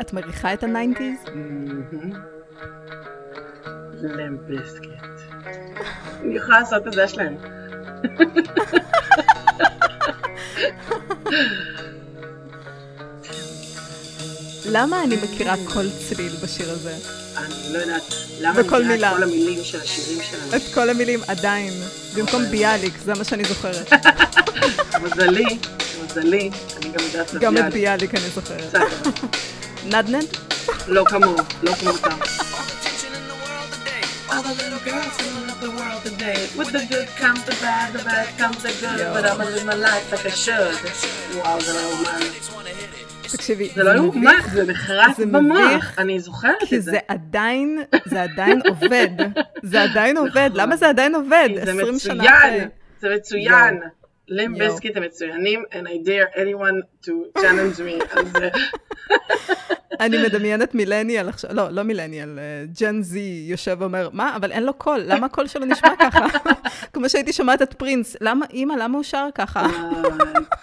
את מריחה את ה nineties? לימפ ביזקיט. אני יכולה לעשות את זה שלהם. למה אני מכירה כל צליל בשיר הזה? אני לא יודעת למה אני מכירה מילה. את כל המילים של השירים שלנו. את כל המילים עדיין. במקום ביאליק, זה מה שאני זוכרת. מזלי, מזלי, אני גם יודעת את גם את. ביאליק אני זוכרת. נדנד? לא כמוהו, לא כמותם. attention in the world today. All the little girls filling up the world today. With the good comes the bad, the bad comes the good. Yo. But I'ma live my life like I should. וואו, זה לא יאומן. תקשיבי, זה לא יאומן, זה נחרט זה במוח. אני זוכרת כי את זה. זה עדיין, זה עדיין עובד. זה עדיין עובד, למה זה עדיין עובד? נכון. זה 20 שנה אחרי. מצוין, זה מצוין. לימפ ביזקיט הם מצוינים, and I dare anyone to challenge me על זה. אני מדמיינת מילניאל עכשיו, לא, לא millennial, Gen Z יושב ואומר, מה, אבל אין לו קול, למה הקול שלו נשמע ככה? כמו שהייתי שומעת את פרינס, למה, אימא, למה הוא שר ככה?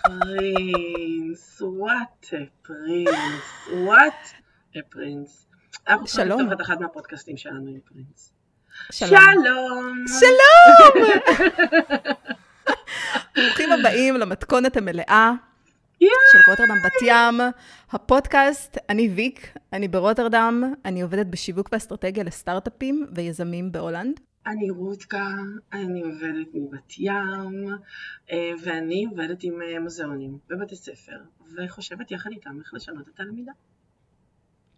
אוי, פרינס, what a פרינס, what a פרינס. אנחנו צריכים שלום. לפתוח את אחד מהפודקאסטים שלנו עם פרינס. שלום. שלום. ברוכים הבאים למתכונת המלאה. של רוטרדם בת ים, הפודקאסט, אני ויק, אני ברוטרדם, אני עובדת בשיווק ואסטרטגיה לסטארט-אפים ויזמים בהולנד. אני רותקה, אני עובדת מבת ים, אה, ואני עובדת עם אה, מוזיאונים בבתי ספר, וחושבת יחד איתם איך לשנות את הלמידה.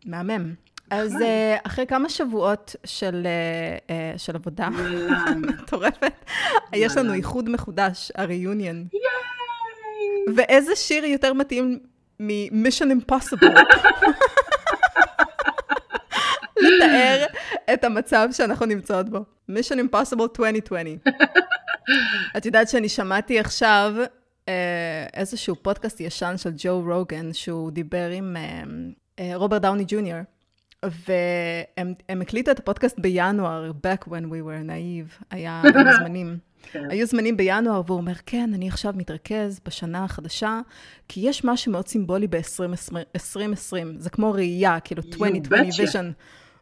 מהמם. אז. אה, אחרי כמה שבועות של, של עבודה. מטורפת, יש לנו. איחוד מחודש, הריוניון. ואיזה שיר יותר מתאים מ-Mission Impossible? לתאר את המצב שאנחנו נמצאות בו. Mission Impossible 2020. את יודעת שאני שמעתי עכשיו אה, איזשהו פודקאסט ישן של ג'ו רוגן, שהוא דיבר עם אה, אה, רוברט דאוני ג'וניור, והם הם הקליטו את הפודקאסט בינואר, back when we were naive, היה היו זמנים. כן. היו זמנים בינואר, והוא אומר, כן, אני עכשיו מתרכז בשנה החדשה, כי יש משהו מאוד סימבולי ב-2020, זה כמו ראייה, כאילו 2020 betcha. vision.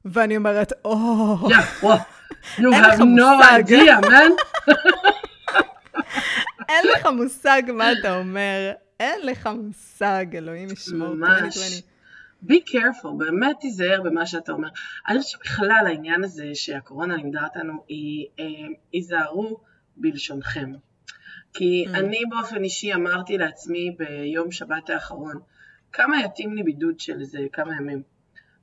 ואני אומרת, או, you have no idea, man. אין לך מושג מה אתה אומר, אין לך מושג, אלוהים ישמור, ממש. 2020. be careful, באמת תיזהר במה שאתה אומר. אני חושבת שבכלל העניין הזה שהקורונה לימדה אותנו היא אה, היזהרו בלשונכם. כי Mm. אני באופן אישי אמרתי לעצמי ביום שבת האחרון, כמה יתאים לי בידוד של איזה כמה ימים.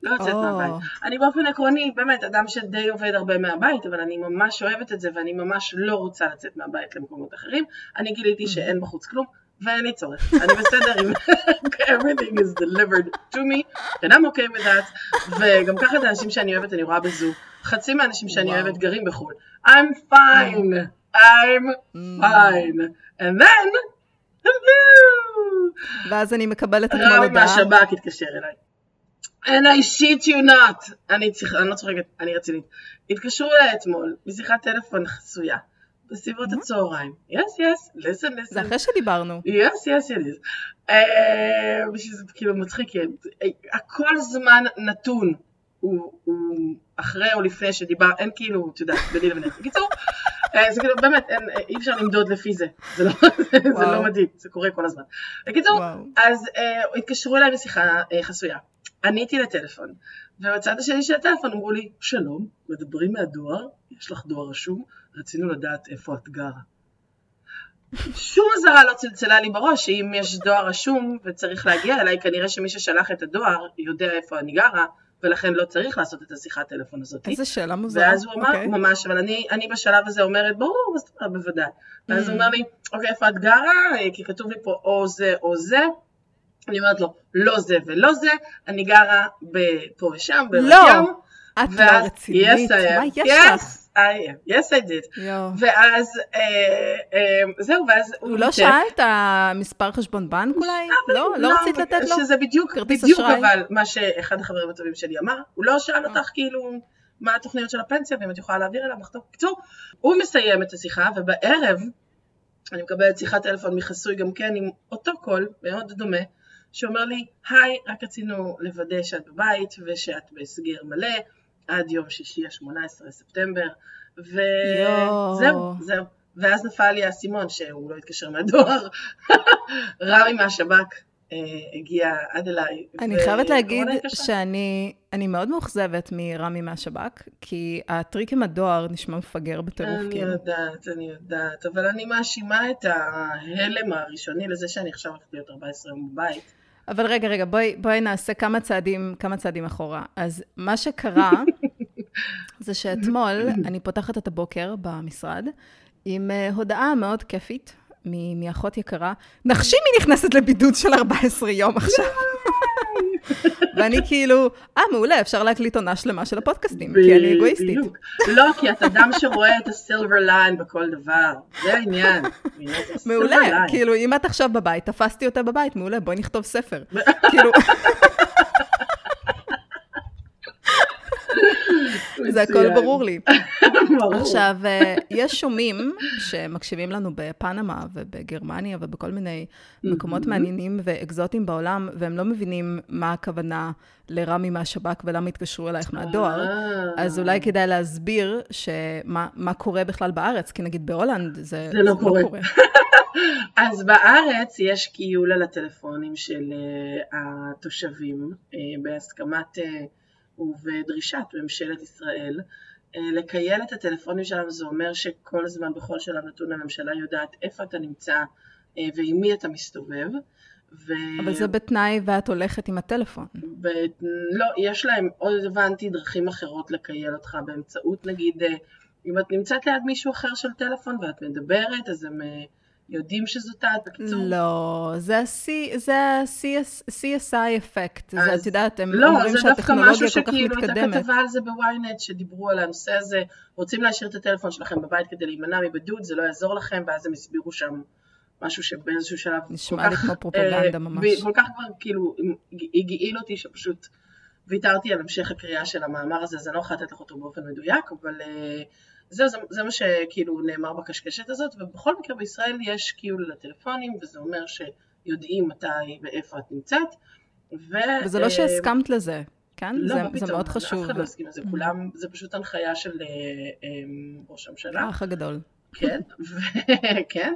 לא יוצאת או. מהבית. אני באופן עקרוני, באמת, אדם שדי עובד הרבה מהבית, אבל אני ממש אוהבת את זה ואני ממש לא רוצה לצאת מהבית למקומות אחרים. אני גיליתי שאין בחוץ כלום, ואין לי צורך. אני בסדר עם everything is delivered to me, and I'm okay with that. וגם ככה את האנשים שאני אוהבת אני רואה בזום. חצי מהאנשים שאני וואו. אוהבת גרים בחו"ל. I'm fine, I'm fine. And then, hello. ואז אני מקבלת אתמול רמי הודעה, מהשב"כ התקשר אליי. And I shit you not. אני, צריכה, אני לא צוחקת, אני רצינית. התקשרו אליי אתמול בשיחת טלפון חסויה, בסביבות הצהריים. yes, yes, listen, listen. זה אחרי שדיברנו. yes, yes, it is. אה, שזה כאילו מצחיק, הכל זמן נתון. הוא, הוא אחרי או לפני שדיבר, אין כאילו, את יודעת, ביני לביני. בקיצור, אה, זה כאילו באמת, אין, אה, אי אפשר למדוד לפי זה. זה לא, זה. לא מדיד, זה קורה כל הזמן. בקיצור, וואו. אז אה, התקשרו אליי בשיחה אה, חסויה. עניתי לטלפון, ובצד השני של הטלפון אמרו לי, שלום, מדברים מהדואר, יש לך דואר רשום, רצינו לדעת איפה את גרה. שום אזהרה לא צלצלה לי בראש שאם יש דואר רשום וצריך להגיע אליי, כנראה שמי ששלח את הדואר יודע איפה אני גרה, ולכן לא צריך לעשות את השיחת טלפון הזאת. איזה שאלה מוזרה. ואז הוא אמר, אוקיי. ממש, אבל אני, אני בשלב הזה אומרת, ברור, בוודאי. ואז Mm. הוא אומר לי, אוקיי, איפה את גרה? כי כתוב לי פה או זה או זה. אני אומרת לו, לא זה ולא זה, אני גרה פה ושם, בבת לא, ים. את לא רצינית, Yes. מה יש yes, לך? I am. Yes, I did. יואו. ואז, אה, אה, זהו, ואז הוא לא ניתק. שאל את המספר חשבון בנק אולי? לא? לא רצית לתת לו? שזה בדיוק, בדיוק אשראי? אבל מה שאחד החברים הטובים שלי אמר, הוא לא שאל אותך כאילו מה התוכניות של הפנסיה ואם את יכולה להעביר אליו, לחתום. בקיצור, הוא מסיים את השיחה ובערב אני מקבלת שיחת טלפון מחסוי גם כן עם אותו קול, מאוד דומה, שאומר לי, היי, רק רצינו לוודא שאת בבית ושאת בהסגר מלא עד יום שישי ה-18 לספטמבר. וזהו, זהו. ואז נפל לי האסימון שהוא לא התקשר מהדואר. רמי מהשב"כ אה, הגיע עד אליי. אני חייבת להגיד. שאני אני מאוד מאוכזבת מרמי מהשב"כ, כי הטריק עם הדואר נשמע מפגר בטירוף, אני כאילו. יודעת, אני יודעת, אבל אני מאשימה את ההלם הראשוני לזה שאני עכשיו הולכת להיות 14 יום בבית. אבל רגע, רגע, בואי, בואי נעשה כמה צעדים, כמה צעדים אחורה. אז מה שקרה, זה שאתמול אני פותחת את הבוקר במשרד עם אה, הודעה מאוד כיפית מ- מאחות יקרה, נחשי מי נכנסת לבידוד של 14 יום עכשיו. ואני כאילו, אה, מעולה, אפשר להקליט עונה שלמה של הפודקאסטים, כי אני אגואיסטית. לא, כי את אדם שרואה את הסילבר ליין בכל דבר. זה העניין. זה מעולה. כאילו, אם את עכשיו בבית, תפסתי אותה בבית, מעולה, בואי נכתוב ספר. כאילו, זה הכל. ברור לי. ברור. עכשיו, אה, יש שומעים שמקשיבים לנו בפנמה ובגרמניה ובכל מיני מקומות מעניינים ואקזוטיים בעולם, והם לא מבינים מה הכוונה לרמי מהשב"כ ולמה התקשרו אלייך מהדואר. אה. אז אולי כדאי להסביר שמה מה קורה בכלל בארץ, כי נגיד בהולנד זה, זה לא קורה. אז בארץ יש קיול על הטלפונים של אה, התושבים בהסכמת ובדרישת ממשלת ישראל. אה, לקייל את הטלפונים שלנו זה אומר שכל הזמן בכל שלב נתון הממשלה יודעת איפה אתה נמצא אה, ועם מי אתה מסתובב. ו... אבל זה בתנאי ואת הולכת עם הטלפון. ב... לא, יש להם, עוד הבנתי, דרכים אחרות לקייל אותך באמצעות, נגיד, אה, אם את נמצאת ליד מישהו אחר של טלפון ואת מדברת, אז הם יודעים שזאת את. בקיצור, לא, זה ה-C- זה ה-CSI אפקט. זה, אז- את יודעת, הם לא, אומרים זה דווקא שהטכנולוגיה משהו כל כך שכאילו, הייתה מתקדמת. כתבה על זה בוויינט שדיברו על הנושא הזה, רוצים להשאיר את הטלפון שלכם בבית כדי להימנע מבידוד, זה לא יעזור לכם, ואז הם הסבירו שם משהו שבאיזשהו שלב נשמע כל לי כמו פרופגנדה אה, ממש. וכל כך כבר כאילו הגעיל אותי שפשוט ויתרתי על המשך הקריאה של המאמר הזה, אז אני לא יכולה לתת לך אותו באופן מדויק, אבל אה, זהו, זה, זה מה שכאילו נאמר בקשקשת הזאת, ובכל מקרה בישראל יש קיול לטלפונים, וזה אומר שיודעים מתי ואיפה את נמצאת. ו, וזה לא אה, שהסכמת לזה, כן? לא, זה, זה פתאום, מאוד אף חשוב. אחד לא הסכים לזה, כולם, זה פשוט הנחיה של אה, אה, ראש הממשלה. האח הגדול. כן, ו- כן,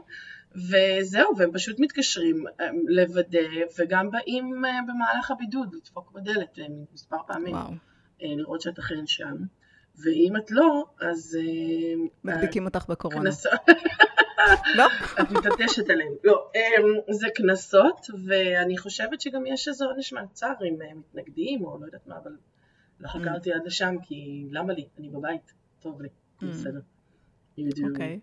וזהו, והם פשוט מתקשרים לוודא, וגם באים במהלך הבידוד לדפוק בדלת מספר פעמים, וואו. לראות שאת אכן שם, ואם את לא, אז... אה, מדביקים אותך בקורונה. לא? את מתעטשת עליהם. לא, אה, זה קנסות, ואני חושבת שגם יש איזה עונש מעצר אם אה, מתנגדים, או לא יודעת מה, אבל לא חקרתי עד לשם, כי למה לי? אני בבית, טוב לי, בסדר. יודיעו. אוקיי.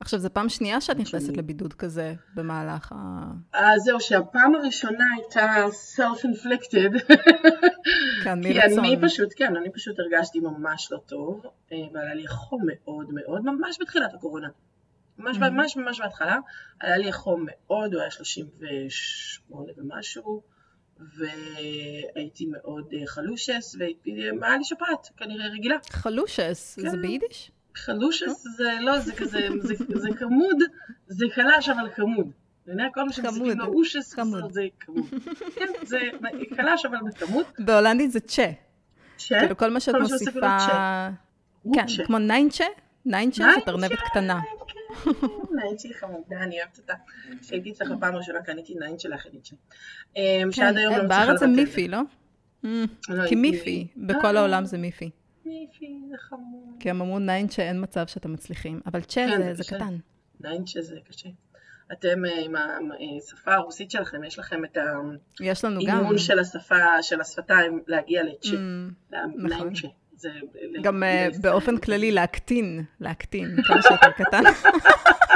עכשיו, זו פעם שנייה שאת נכנסת לבידוד כזה במהלך ה... אז זהו, שהפעם הראשונה הייתה self-inflicted, כן, כי מרצון. אני פשוט, כן, אני פשוט הרגשתי ממש לא טוב, אה, והיה לי חום מאוד מאוד, ממש בתחילת הקורונה. ממש Mhm. ממש ממש בהתחלה, היה לי חום מאוד, הוא היה 38 ומשהו, והייתי מאוד אה, חלושס, והיה לי שפעת, כנראה רגילה. חלושס, זה כן. ביידיש? חלושס זה לא, זה כזה, זה, זה כמוד, זה קלש אבל כמוד. כל מה שמוסיפים לו אושס. זה כמוד. כן, זה קלש אבל בכמות. בהולנדית זה צ'ה. ש... כאילו כל מה שאת מוסיפה... כן, צ'ה. כמו ניינצ'ה? ניינצ'ה ניינצ'ה, זאת ארנבת קטנה. כן, ניינצ'י חמודה, אני אוהבת אותה. כשהייתי אצלך פעם ראשונה קניתי ניינצ'ה לאחריניצ'ה. אמ, שעד היום לא כן, מצליחה בארץ זה. מיפי, לא? לא, כי מיפי, בכל אה. העולם זה מיפי. מיפי, זה חמוד. כי הם אמרו ניינצ'ה אין מצב שאתם מצליחים, אבל צ'ה כן, זה- זה זה. קטן. ניינצ'ה זה קשה. אתם אה, עם השפה הרוסית שלכם, יש לכם את. האימון של השפה, של השפתיים להגיע לצ'ה. Mm. זה גם אה, ל- באופן כללי להקטין, להקטין, כמה שיותר קטן.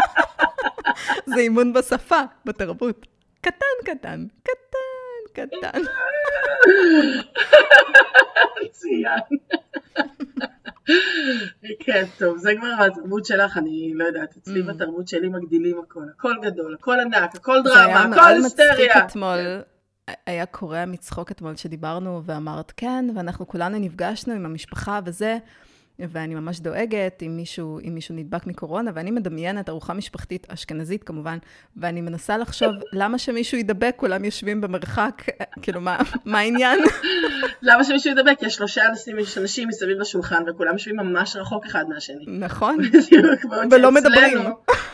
זה אימון בשפה, בתרבות. קטן, קטן, קטן, קטן. מצוין. כן, טוב, זה כבר התרבות שלך, אני לא יודעת, אצלי Mm. בתרבות שלי מגדילים הכל, הכל גדול, הכל ענק, הכל זה היה דרמה, מאוד הכל מצחיק היסטריה. אתמול. היה קורע מצחוק אתמול שדיברנו ואמרת כן, ואנחנו כולנו נפגשנו עם המשפחה וזה, ואני ממש דואגת אם מישהו, אם מישהו נדבק מקורונה, ואני מדמיינת ארוחה משפחתית אשכנזית כמובן, ואני מנסה לחשוב למה שמישהו ידבק, כולם יושבים במרחק, כאילו, מה, מה העניין? למה שמישהו ידבק? יש שלושה אנשים, יש אנשים מסביב לשולחן, וכולם יושבים ממש רחוק אחד מהשני. נכון, בעוד ולא מדברים.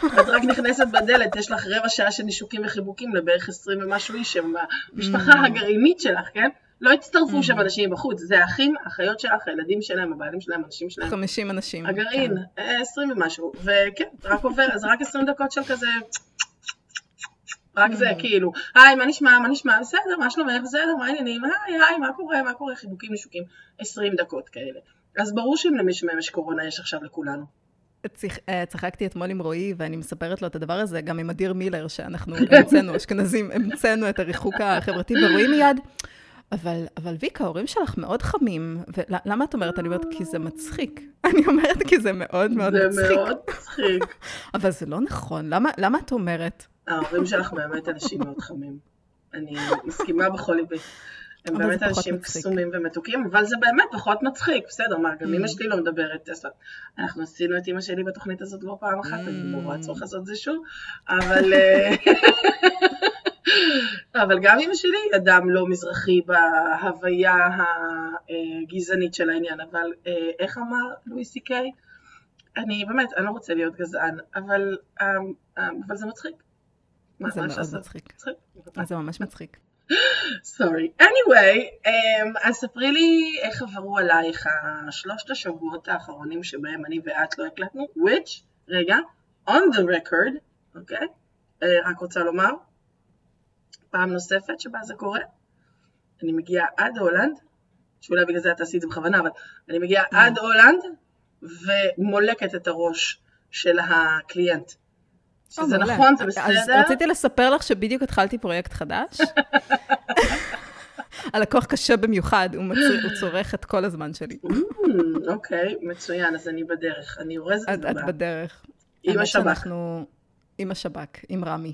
את רק נכנסת בדלת, יש לך רבע שעה של נישוקים וחיבוקים לבערך 20 ומשהו איש שהם Mm. הגרעינית שלך, כן? לא הצטרפו שם אנשים בחוץ, זה האחים, האחיות שלך, הילדים שלהם, הבעלים שלהם, הנשים שלהם. 50 אנשים. הגרעין, כן. אה, 20 ומשהו, וכן, רק עובר, אז רק 20 דקות של כזה, רק זה, כאילו, היי, מה נשמע, מה נשמע, בסדר, מה שלומך, בסדר, מה העניינים, היי, היי, מה קורה, מה קורה, חיבוקים, נישוקים, 20 דקות כאלה. אז ברור שאם למישהו מהם יש קורונה, יש עכשיו לכולנו. אה, צחקתי אתמול עם רועי, ואני מספרת לו את הדבר הזה, גם עם אדיר מילר, שאנחנו המצאנו, אשכנזים, המצאנו את הריחוק החברתי, ורועי מיד, אבל, אבל ויקה, ההורים שלך מאוד חמים, ולמה את אומרת? אני אומרת, כי זה מצחיק. אני אומרת, כי זה מאוד מאוד זה מצחיק. מאוד מצחיק. אבל זה לא נכון, למה, למה את אומרת? ההורים שלך באמת אנשים מאוד חמים. אני מסכימה בכל ליבי. הם זה באמת אנשים. קסומים ומתוקים, אבל זה באמת פחות מצחיק, בסדר, מה, גם Mm. אמא שלי לא מדברת, טסלה. אנחנו עשינו את אמא שלי בתוכנית הזאת כבר פעם אחת, אני לא רואה Mm. צורך לעשות את זה שוב, אבל... אבל גם אמא שלי היא אדם לא מזרחי בהוויה הגזענית של העניין, אבל אה, איך אמר לואי סי קיי? אני באמת, אני לא רוצה להיות גזען, אבל, אה, אה, אבל זה מצחיק. זה מאוד? מצחיק. זה ממש מצחיק. סורי. anyway, um, אז ספרי לי איך עברו עלייך השלושת השבועות האחרונים שבהם אני ואת לא הקלטנו, which, רגע, on the record, אוקיי? אה, רק רוצה לומר, פעם נוספת שבה זה קורה, אני מגיעה עד הולנד, שאולי בגלל זה את עשית את זה בכוונה, אבל אני מגיעה עד הולנד ומולקת את הראש של הקליינט. שזה מעולה. נכון, זה אז בסדר. רציתי לספר לך שבדיוק התחלתי פרויקט חדש. הלקוח קשה במיוחד, הוא מצ- הוא צורך את כל הזמן שלי. Mm, אוקיי, מצוין, אז אני בדרך, אני אורזת את זה את. בדרך. עם השב"כ. עם השב"כ, עם רמי.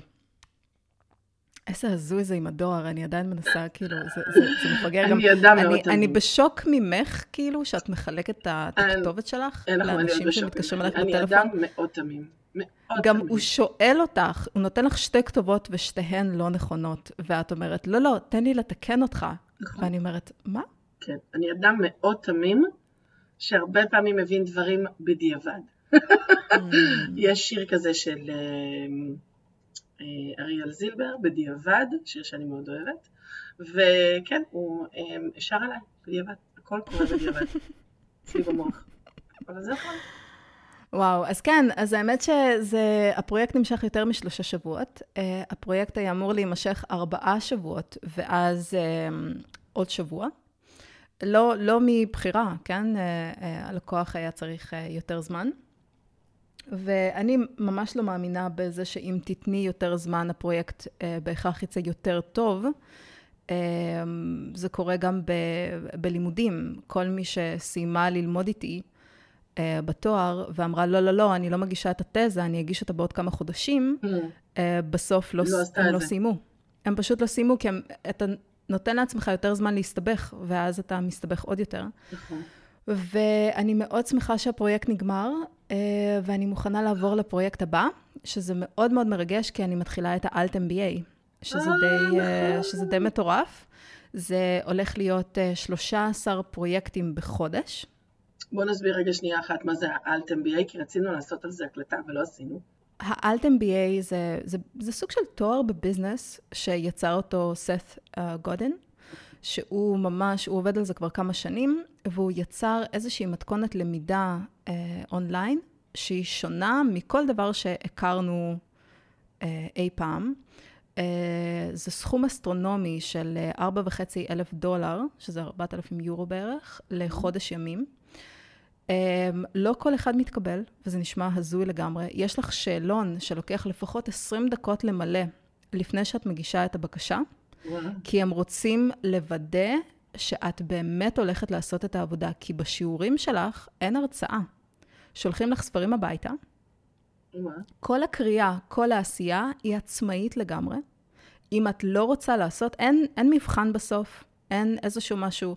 איזה הזוי זה עם הדואר, אני עדיין מנסה, כאילו, זה, זה, זה מפגר גם. אני אדם מאוד אני, תמים. אני בשוק ממך, כאילו, שאת מחלקת את הכתובת שלך לאנשים. שמתקשרים אני בטלפון. אדם מאוד תמים. גם. הוא שואל אותך, הוא נותן לך שתי כתובות ושתיהן לא נכונות, ואת אומרת, לא, לא, תן לי לתקן אותך. נכון. ואני אומרת, מה? כן, אני אדם מאוד תמים, שהרבה פעמים מבין דברים בדיעבד. יש שיר כזה של אה, אריאל זילבר, בדיעבד, שיר שאני מאוד אוהבת, וכן, הוא אה, שר עליי, בדיעבד, הכל קורה בדיעבד, אצלי במוח. אבל זה נכון. וואו, אז כן, אז האמת שזה, הפרויקט נמשך יותר משלושה שבועות. Uh, הפרויקט היה אמור להימשך ארבעה שבועות, ואז uh, עוד שבוע. לא, לא מבחירה, כן? Uh, uh, הלקוח היה צריך uh, יותר זמן. ואני ממש לא מאמינה בזה שאם תתני יותר זמן, הפרויקט uh, בהכרח יצא יותר טוב. Um, זה קורה גם ב, בלימודים. כל מי שסיימה ללמוד איתי, uh, בתואר, ואמרה, לא, לא, לא, אני לא מגישה את התזה, אני אגיש אותה בעוד כמה חודשים, Mm, uh, בסוף לא, לא הם לא. סיימו. הם פשוט לא סיימו, כי הם, אתה נותן לעצמך יותר זמן להסתבך, ואז אתה מסתבך עוד יותר. נכון. ואני מאוד שמחה שהפרויקט נגמר, ואני מוכנה לעבור לפרויקט הבא, שזה מאוד מאוד מרגש, כי אני מתחילה את האלט MBA, שזה, אה, די, uh, נכון. שזה די מטורף. זה הולך להיות uh, 13 פרויקטים בחודש. בוא נסביר רגע שנייה אחת מה זה האלט MBA, כי רצינו לעשות על זה הקלטה ולא עשינו. האלט MBA זה, זה, זה סוג של תואר בביזנס שיצר אותו סת uh, גודן, שהוא ממש, הוא עובד על זה כבר כמה שנים, והוא יצר איזושהי מתכונת למידה uh, אונליין, שהיא שונה מכל דבר שהכרנו uh, אי פעם. Uh, זה סכום אסטרונומי של uh, 4.5 אלף דולר, שזה 4,000 יורו בערך, לחודש ימים. Um, לא כל אחד מתקבל, וזה נשמע הזוי לגמרי. יש לך שאלון שלוקח לפחות 20 דקות למלא לפני שאת מגישה את הבקשה. כי הם רוצים לוודא שאת באמת הולכת לעשות את העבודה, כי בשיעורים שלך אין הרצאה. שולחים לך ספרים הביתה. כל הקריאה, כל העשייה היא עצמאית לגמרי. אם את לא רוצה לעשות, אין, אין מבחן בסוף, אין איזשהו משהו.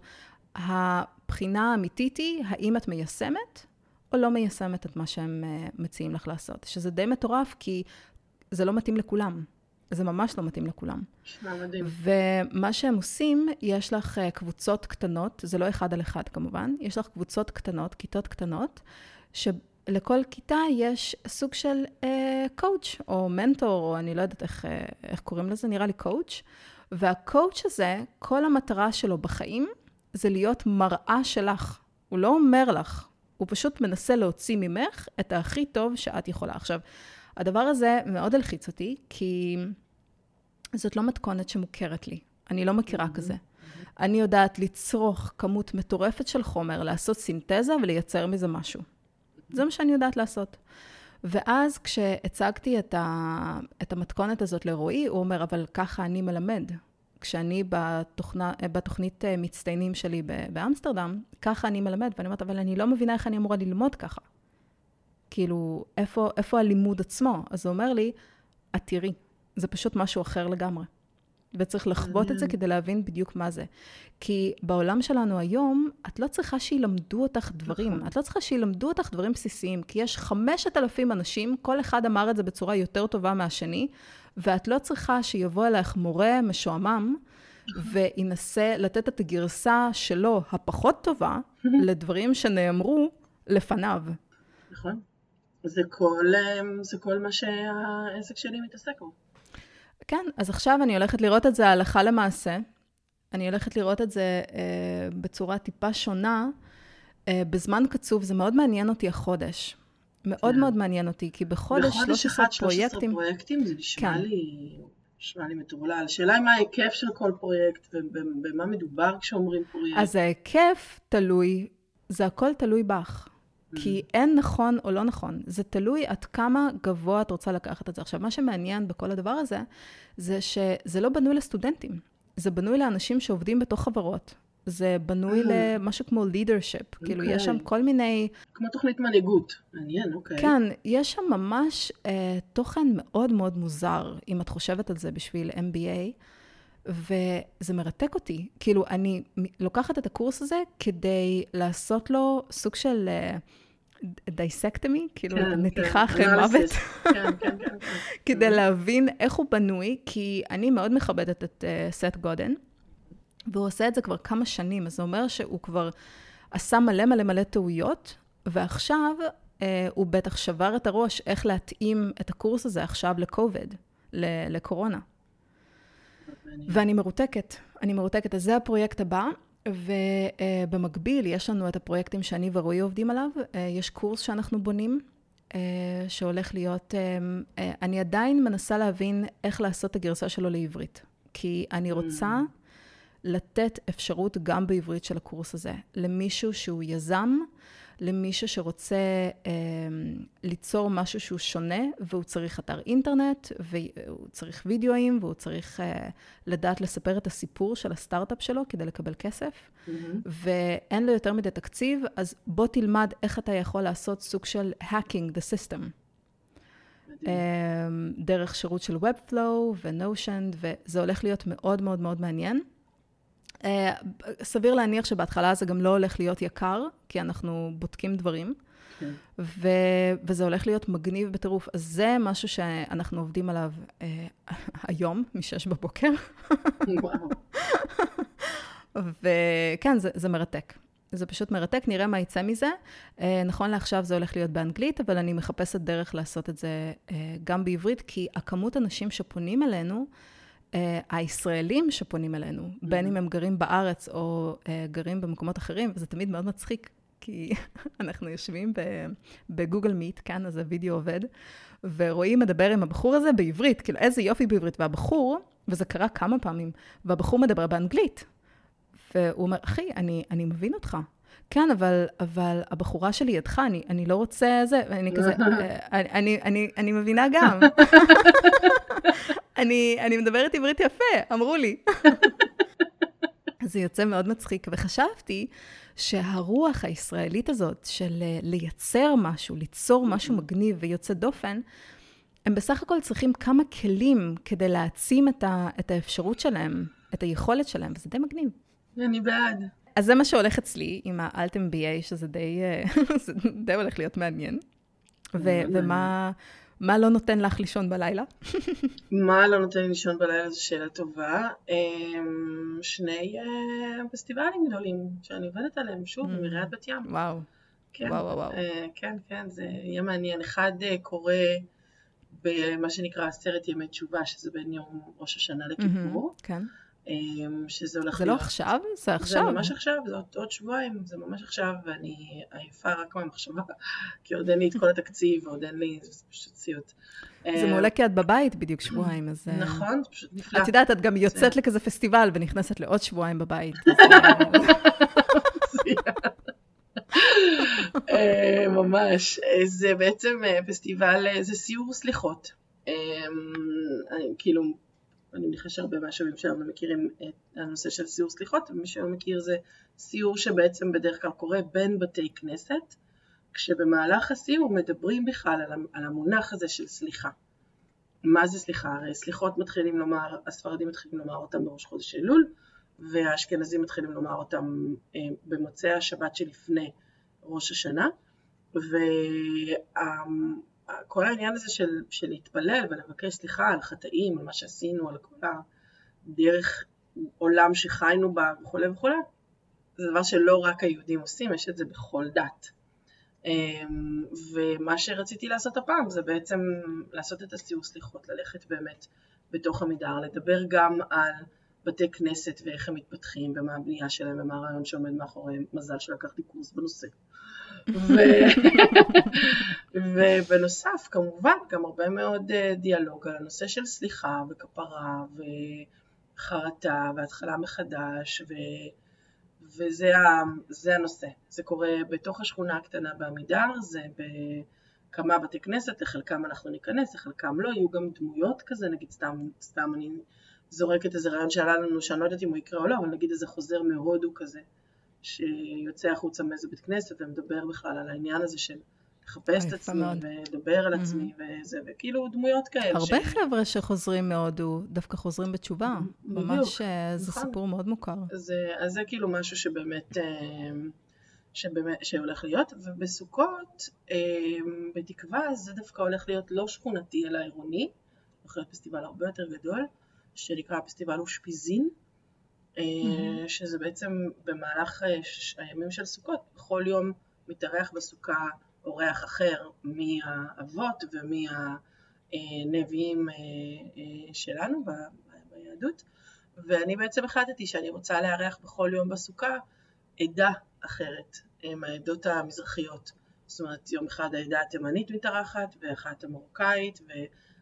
הבחינה האמיתית היא, האם את מיישמת או לא מיישמת את מה שהם אה, מציעים לך לעשות. שזה די מטורף, כי זה לא מתאים לכולם. זה ממש לא מתאים לכולם. נשמע מדהים. ומה שהם עושים, יש לך אה, קבוצות קטנות, זה לא אחד על אחד כמובן, יש לך קבוצות קטנות, כיתות קטנות, שלכל כיתה יש סוג של קואוצ' uh, או מנטור, או אני לא יודעת איך, uh, איך קוראים לזה, נראה לי קואוצ', והקואוצ' הזה, כל המטרה שלו בחיים זה להיות מראה שלך. הוא לא אומר לך, הוא פשוט מנסה להוציא ממך את הכי טוב שאת יכולה. עכשיו, הדבר הזה מאוד הלחיץ אותי, כי זאת לא מתכונת שמוכרת לי. אני לא מכירה כזה. אני יודעת לצרוך כמות מטורפת של חומר, לעשות סינתזה ולייצר מזה משהו. זה מה שאני יודעת לעשות. ואז כשהצגתי את, ה, את המתכונת הזאת לרועי, הוא אומר, אבל ככה אני מלמד. כשאני בתוכנה, בתוכנית אה, מצטיינים שלי באמסטרדם, ככה אני מלמד, ואני אומרת, אבל אני לא מבינה איך אני אמורה ללמוד ככה. כאילו, איפה, איפה הלימוד עצמו? אז הוא אומר לי, את תראי, זה פשוט משהו אחר לגמרי. וצריך לחוות את זה כדי להבין בדיוק מה זה. כי בעולם שלנו היום, את לא צריכה שילמדו אותך דברים. נכון. את לא צריכה שילמדו אותך דברים בסיסיים, כי יש 5,000 אנשים, כל אחד אמר את זה בצורה יותר טובה מהשני, ואת לא צריכה שיבוא אלייך מורה משועמם, וינסה לתת את הגרסה שלו, הפחות טובה, לדברים שנאמרו לפניו. נכון. זה כל, אמ, זה כל מה שהעסק שלי מתעסק בו. כן, אז עכשיו אני הולכת לראות את זה הלכה למעשה. אני הולכת לראות את זה אה, בצורה טיפה שונה, אה, בזמן קצוב. זה מאוד מעניין אותי החודש. מאוד כן. מאוד מעניין אותי, כי בחודש בחודש 13 אחד 13 פרויקטים... פרויקטים זה נשמע כן. לי... נשמע לי מטורלל. השאלה היא מה ההיקף של כל פרויקט ובמה מדובר כשאומרים פרויקט. אז ההיקף תלוי, זה הכל תלוי בך. כי אין נכון או לא נכון, זה תלוי עד כמה גבוה את רוצה לקחת את זה. עכשיו, מה שמעניין בכל הדבר הזה, זה שזה לא בנוי לסטודנטים, זה בנוי לאנשים שעובדים בתוך חברות. זה בנוי אה. למשהו כמו leadership, כאילו יש שם אוקיי. כל מיני, כמו תוכנית מנהיגות. מעניין, אוקיי. כן, יש שם ממש אה, תוכן מאוד מאוד מוזר, אם את חושבת על זה בשביל MBA, וזה מרתק אותי. כאילו, אני לוקחת את הקורס הזה כדי לעשות לו סוג של אה, דיסקטמי, כאילו כן, נתיחה כן, אחרי. מוות. כן, כן, כן. כן. כדי להבין איך הוא בנוי, כי אני מאוד מכבדת את uh, סט גודן, והוא עושה את זה כבר כמה שנים, אז זה אומר שהוא כבר עשה מלא מלא מלא טעויות, ועכשיו uh, הוא בטח שבר את הראש איך להתאים את הקורס הזה עכשיו לקוביד, לקורונה. ואני מרותקת, אני מרותקת. אז זה הפרויקט הבא, ובמקביל יש לנו את הפרויקטים שאני ורועי עובדים עליו. אה, יש קורס שאנחנו בונים, אה, שהולך להיות... אה, אני עדיין מנסה להבין איך לעשות את הגרסה שלו לעברית. כי אני רוצה לתת אפשרות גם בעברית של הקורס הזה, למישהו שהוא יזם, למישהו שרוצה אה, ליצור משהו שהוא שונה, והוא צריך אתר אינטרנט, והוא צריך וידאוים, והוא צריך אה, לדעת לספר את הסיפור של הסטארט-אפ שלו כדי לקבל כסף, מהמם. ואין לו יותר מדי תקציב, אז בוא תלמד איך אתה יכול לעשות סוג של hacking the system. אמ, דרך שירות של Webflow ו-Notion, וזה הולך להיות מאוד מאוד מאוד מעניין. אה, סביר להניח שבהתחלה זה גם לא הולך להיות יקר, כי אנחנו בודקים דברים, כן. ו- וזה הולך להיות מגניב בטירוף. אז זה משהו שאנחנו עובדים עליו אה, היום, מ-6 בבוקר. וכן, זה, זה מרתק. זה פשוט מרתק, נראה מה יצא מזה. אה, נכון לעכשיו זה הולך להיות באנגלית, אבל אני מחפשת דרך לעשות את זה אה, גם בעברית, כי הכמות אנשים שפונים אלינו, אה, הישראלים שפונים אלינו, בין אם הם גרים בארץ או אה, גרים במקומות אחרים, וזה תמיד מאוד מצחיק, כי אנחנו יושבים בגוגל מיט, כאן, אז הווידאו עובד, ורואים מדבר עם הבחור הזה בעברית, כאילו איזה יופי בעברית, והבחור, וזה קרה כמה פעמים, והבחור מדבר באנגלית. והוא אומר, אחי, אני, אני מבין אותך. כן, אבל, אבל הבחורה שלי ידך, אני, אני לא רוצה זה, ואני כזה, "אה, אני, אני, אני, אני מבינה גם. אני, אני מדברת עברית יפה, אמרו לי. זה יוצא מאוד מצחיק, וחשבתי שהרוח הישראלית הזאת של אה, לייצר משהו, ליצור משהו מגניב ויוצא דופן, הם בסך הכל צריכים כמה כלים כדי להעצים את, ה, את האפשרות שלהם, את היכולת שלהם, וזה די מגניב. אני בעד. אז זה מה שהולך אצלי עם האלטם BA, שזה די, אה, זה די הולך להיות מעניין. ו- ומה מה לא נותן לך לישון בלילה? מה לא נותן לי לישון בלילה זו שאלה טובה. אמ, שני אה, פסטיבלים גדולים שאני עובדת עליהם, שוב, Mm. עם עיריית בת ים. וואו. כן, וואו, וואו, וואו. אה, כן, כן, זה יהיה מעניין. אחד קורה במה שנקרא עשרת ימי תשובה, שזה בין יום ראש השנה לכיפור, כן. אמ, שזה הולך זה לא עכשיו? זה עכשיו. זה ממש עכשיו, זה עוד, עוד שבועיים, זה ממש עכשיו, ואני עייפה רק מהמחשבה, כי עוד אין לי את כל התקציב, ועוד אין לי, זה פשוט סיוט. זה אה, מעולה כי את בבית בדיוק שבועיים, אז... אה, נכון, זה פשוט נפלא. את יודעת, את גם יוצאת לכזה פסטיבל ונכנסת לעוד שבועיים בבית. אה, אה, ממש. זה בעצם פסטיבל, זה סיור סליחות. אני, כאילו, אני מניחה שהרבה מהשומעים שלנו מכירים את הנושא של סיור סליחות, ומי שלא מכיר זה סיור שבעצם בדרך כלל קורה בין בתי כנסת, כשבמהלך הסיור מדברים בכלל על, המ- על המונח הזה של סליחה. מה זה סליחה? הרי סליחות מתחילים לומר, הספרדים מתחילים לומר אותם בראש חודש אלול, והאשכנזים מתחילים לומר אותם אה, במוצאי השבת שלפני ראש השנה, וכל העניין הזה של, של להתפלל ולבקש סליחה על חטאים, על מה שעשינו, על כל הדרך עולם שחיינו בה וכולי וכולי, זה דבר שלא רק היהודים עושים, יש את זה בכל דת. אמ, ומה שרציתי לעשות הפעם זה בעצם לעשות את הסיור סליחות, ללכת באמת בתוך עמידר, לדבר גם על בתי כנסת ואיך הם מתפתחים ומה הבנייה שלהם ומה הרעיון שעומד מאחוריהם, מזל שלקחתי קורס בנושא. ו- ובנוסף כמובן גם הרבה מאוד אה, דיאלוג על הנושא של סליחה וכפרה וחרטה והתחלה מחדש ו... וזה ה- זה הנושא. זה קורה בתוך השכונה הקטנה בעמידר, זה בכמה בתי כנסת, לחלקם אנחנו ניכנס, לחלקם לא, יהיו גם דמויות כזה, נגיד סתם, סתם אני זורקת איזה רעיון שעלה לנו, שאני לא יודעת אם הוא יקרה או לא, אבל נגיד איזה חוזר מהודו כזה, שיוצא החוצה מאיזה בית כנסת ומדבר בכלל על העניין הזה של לחפש את עצמי מאוד. ולדבר על עצמי וזה, וכאילו דמויות כאלה. הרבה חבר'ה שחוזרים מהודו דווקא חוזרים בתשובה. בדיוק, ממש, אה, זה נכון. סיפור מאוד מוכר. אז, אה, אז זה כאילו משהו שבאמת, אה, שבאמת שהולך להיות, ובסוכות, אה, בתקווה, זה דווקא הולך להיות לא שכונתי אלא עירוני, להיות פסטיבל הרבה יותר גדול, שנקרא פסטיבל אושפיזין, מהמם. שזה בעצם במהלך ש- הימים של סוכות, בכל יום מתארח בסוכה אורח אחר מהאבות ומהנביאים אה, אה, שלנו ביהדות. ואני בעצם החלטתי שאני רוצה לארח בכל יום בסוכה עדה אחרת אה, מהעדות המזרחיות. זאת אומרת, יום אחד העדה התימנית מתארחת, ואחת המרוקאית,